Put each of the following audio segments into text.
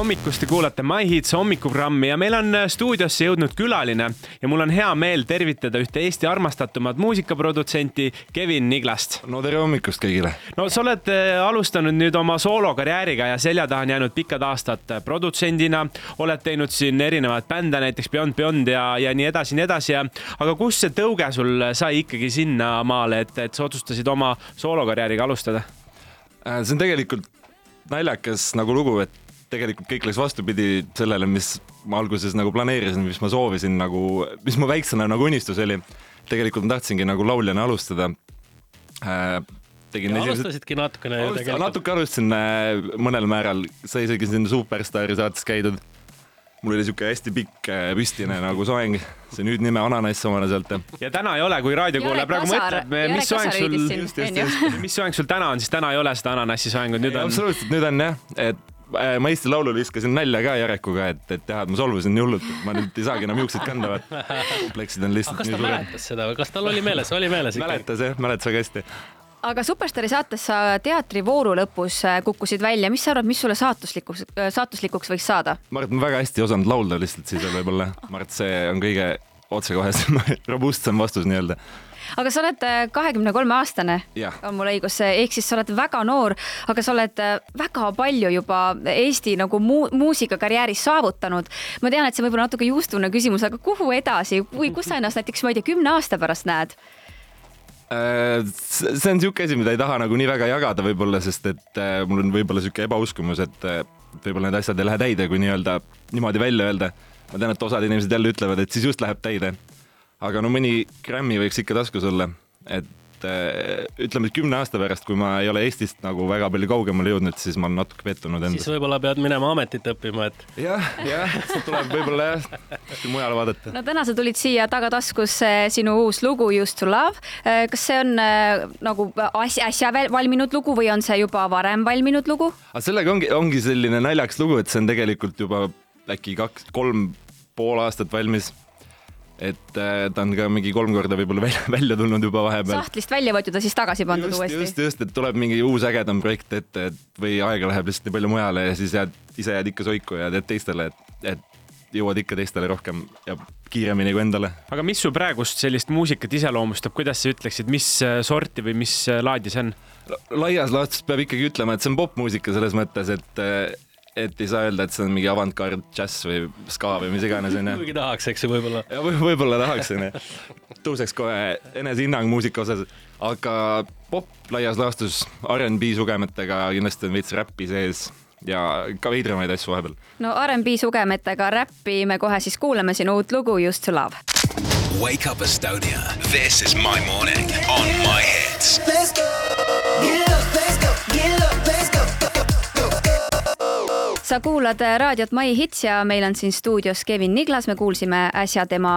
hommikust, te kuulate My Hits hommikuprogrammi ja meil on stuudiosse jõudnud külaline ja mul on hea meel tervitada ühte Eesti armastatumat muusikaprodutsenti Kevin Niglast. no tere hommikust kõigile. no sa oled äh, alustanud nüüd oma soolokarjääriga ja selja taha on jäänud pikad aastad produtsendina, oled teinud siin erinevaid bände, näiteks Beyond Beyond ja, ja nii edasi, nii edasi ja aga kust see tõuge sul sai ikkagi sinnamaale, et, et sa otsustasid oma soolokarjääriga alustada? Äh, see on tegelikult naljakas nagu lugu, et tegelikult kõik läks vastupidi sellele, mis ma alguses nagu planeerisin, mis ma soovisin nagu, mis mu väiksena nagu unistus oli. tegelikult ma tahtsingi nagu lauljana alustada äh,. tegin ja esimesed... alustasidki natukene ju tegelikult. natuke alustasin äh, mõnel määral, sai isegi siin Superstaari saates käidud mul oli siuke hästi pikk äh, püstine nagu soeng, see nüüd nime Ananass omane sealt. ja täna ei ole, kui raadiokuulaja praegu mõtleb, mis soeng sul, mis soeng sul täna on, siis täna ei ole seda ananassi soengut, nüüd on. absoluutselt, nüüd on jah, et ma Eesti Laulul viskasin nalja ka Jarekuga, et, et teha, et ma solvusin nii hullult, et ma nüüd ei saagi enam juukseid kanda, vaat. Kompleksid on lihtsalt. kas ta mäletas seda või? Kas tal oli meeles, oli meeles ikka? mäletas jah, mäletas väga hästi. Aga Superstaari saates sa teatrivooru lõpus äh, kukkusid välja, mis sa arvad, mis sulle saatuslikuks, äh, saatuslikuks võiks saada? ma arvan, et ma väga hästi ei osanud laulda lihtsalt siis võib-olla, ma arvan, et see on kõige otsekohesem, robustsem vastus nii-öelda aga sa oled äh, kahekümne kolme aastane, on mul õigus, ehk siis sa oled väga noor, aga sa oled väga palju juba Eesti nagu muu muusikakarjääris saavutanud. ma tean, et see võib olla natuke juustune küsimus, aga kuhu edasi või kus sa ennast näiteks, ma ei tea, kümne aasta pärast näed? Äh, see on niisugune asi, mida ei taha nagu nii väga jagada võib-olla, sest et äh, mul on võib-olla niisugune ebauskumus, et äh, võib-olla need asjad ei lähe täide, kui nii-öelda niimoodi välja öelda. ma tean, et osad inimesed jälle ütlevad, et siis just läheb täide. Aga no mõni grammi võiks ikka taskus olla, et äh, ütleme, et kümne aasta pärast, kui ma ei ole Eestist nagu väga palju kaugemale jõudnud, siis ma olen natuke pettunud endas. siis võib-olla pead minema ametit õppima, et. jah, jah, tuleb võib-olla jah, kuskil mujal vaadata. no täna sa tulid siia tagataskusse sinu uus lugu Used to love. Äh, kas see on äh, nagu äsja, äsja valminud lugu või on see juba varem valminud lugu? sellega ongi, ongi selline naljakas lugu, et see on tegelikult juba äkki kaks, kolm pool aastat valmis et äh, ta on ka mingi kolm korda võib-olla välja, välja tulnud juba vahepeal. sahtlist välja võetud ja siis tagasi pandud just, uuesti. just, just, et tuleb mingi uus ägedam projekt ette, et või aega läheb lihtsalt nii palju mujale ja siis jääd, ise jääd ikka soiku ja teed teistele, et, et jõuad ikka teistele rohkem ja kiiremini kui endale. aga mis su praegust sellist muusikat iseloomustab, kuidas sa ütleksid, mis äh, sorti või mis äh, laadi see on? laias laastus peab ikkagi ütlema, et see on popmuusika selles mõttes, et et ei saa öelda, et see on mingi avantgard džäss või ska või mis iganes onju. kuigi tahaks, eks ju, võib-olla. võib-olla tahaks onju. tõuseks kohe enesehinnang muusika osas, aga pop laias laastus R'n'B sugemetega kindlasti on veits räppi sees ja ka veidramaid asju vahepeal. no R'n'B sugemetega räppi me kohe siis kuulame sinu uut lugu Used to love. Wake up Estonia, this is my morning on my hits. Let's go, up, let's go, sa kuulad raadiot My Hits ja meil on siin stuudios Kevin Niglas, me kuulsime äsja tema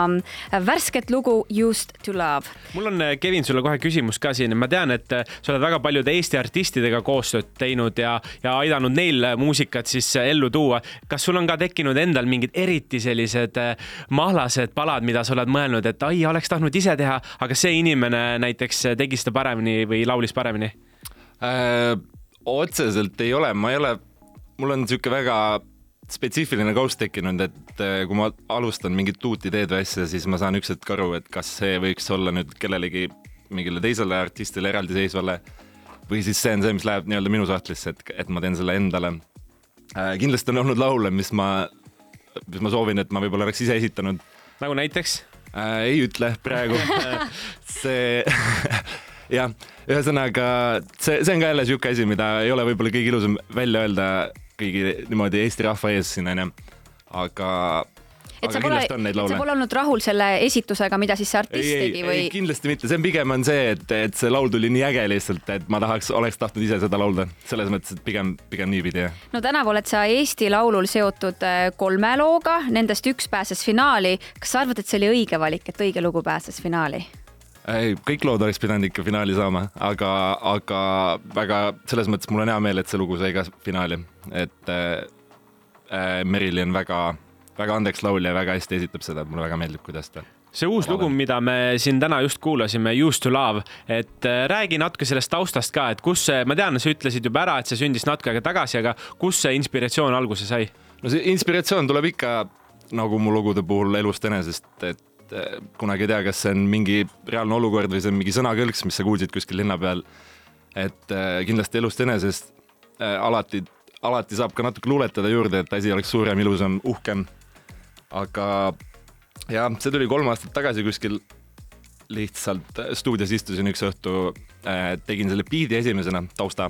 värsket lugu Used to love. mul on, Kevin, sulle kohe küsimus ka siin, ma tean, et sa oled väga paljude Eesti artistidega koostööd teinud ja, ja aidanud neil muusikat siis ellu tuua. kas sul on ka tekkinud endal mingid eriti sellised eh, mahlased palad, mida sa oled mõelnud, et ai, oleks tahtnud ise teha, aga see inimene näiteks tegi seda paremini või laulis paremini äh,? otseselt ei ole, ma ei ole mul on niisugune väga spetsiifiline kaust tekkinud, et äh, kui ma alustan mingit uut ideed või asja, siis ma saan üks hetk aru, et kas see võiks olla nüüd kellelegi, mingile teisele artistile eraldiseisvale või siis see on see, mis läheb nii-öelda minu sahtlisse, et, et ma teen selle endale äh,. kindlasti on olnud laule, mis ma, mis ma soovin, et ma võib-olla oleks ise esitanud. nagu näiteks äh,? ei ütle praegu see jah, ühesõnaga see, see on ka jälle niisugune asi, mida ei ole võib-olla kõige ilusam välja öelda kõigi niimoodi Eesti rahva ees siin onju, aga et sa pole, sa pole olnud rahul selle esitusega, mida siis see artist ei, tegi või? kindlasti mitte, see on pigem on see, et, et see laul tuli nii äge lihtsalt, et ma tahaks, oleks tahtnud ise seda laulda, selles mõttes, et pigem, pigem niipidi jah. no tänavu oled sa Eesti Laulul seotud äh, kolme looga, nendest üks pääses finaali. kas sa arvad, et see oli õige valik, et õige lugu pääses finaali? Ei, kõik lood oleks pidanud ikka finaali saama, aga, aga väga selles mõttes mul on hea meel, et see lugu sai ka finaali, et äh, äh Merili on väga, väga andeks laulja ja väga hästi esitab seda, mulle väga meeldib, kuidas ta see uus lugu, mida me siin täna just kuulasime, Used to love, et äh, räägi natuke sellest taustast ka, et kus see, ma tean, sa ütlesid juba ära, et see sündis natuke aega tagasi, aga kus see inspiratsioon alguse sai? no see inspiratsioon tuleb ikka nagu mu lugude puhul elust enesest, et eh, kunagi ei tea, kas see on mingi reaalne olukord või see on mingi sõnakõlks, mis sa kuulsid kuskil linna peal. et eh, kindlasti elust enesest äh, alati, alati saab ka natuke luuletada juurde, et asi oleks suurem, ilusam, uhkem. aga jah, see tuli kolm aastat tagasi kuskil lihtsalt stuudios istusin üks õhtu tegin selle biidi esimesena, tausta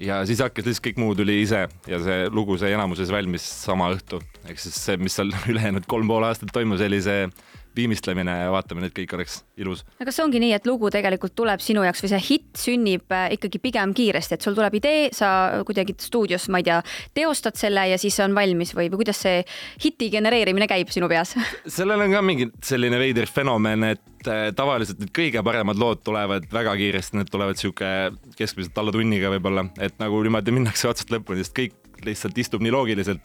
ja siis hakkas lihtsalt kõik muu tuli ise ja see lugu sai enamuses valmis sama õhtu. ehk siis see, mis seal ülejäänud kolm pool aastat toimus, oli see viimistlemine ja vaatamine, et kõik oleks ilus. aga kas ongi nii, et lugu tegelikult tuleb sinu jaoks või see hitt sünnib äh, ikkagi pigem kiiresti, et sul tuleb idee, sa kuidagi stuudios, ma ei tea, teostad selle ja siis on valmis või, või kuidas see hiti genereerimine käib sinu peas? sellel on ka mingi selline veider fenomen, et äh, tavaliselt need kõige paremad lood tulevad väga kiiresti, need tulevad sihuke keskmiselt alla tunniga võib-olla, et nagu niimoodi minnakse otsast lõpuni, sest kõik lihtsalt istub nii loogiliselt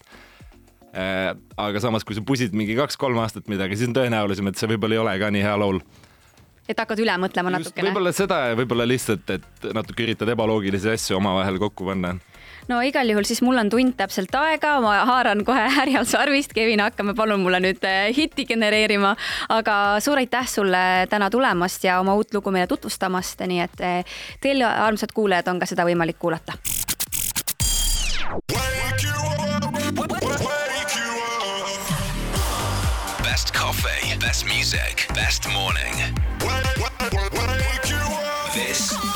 aga samas, kui sa pusid mingi kaks-kolm aastat midagi, siis on tõenäolisem, et see võib-olla ei ole ka nii hea laul et hakkad üle mõtlema natukene. võib-olla seda ja võib-olla lihtsalt, et natuke üritad ebaloogilisi asju omavahel kokku panna. no igal juhul siis mul on tund täpselt aega, ma haaran kohe härjal sarvist, Kevin, hakkame palun mulle nüüd äh, hitti genereerima, aga suur aitäh sulle täna tulemast ja oma uut lugu meile tutvustamast, nii et äh, teil, armsad kuulajad, on ka seda võimalik kuulata. Best music, best morning. Wake, wake, wake This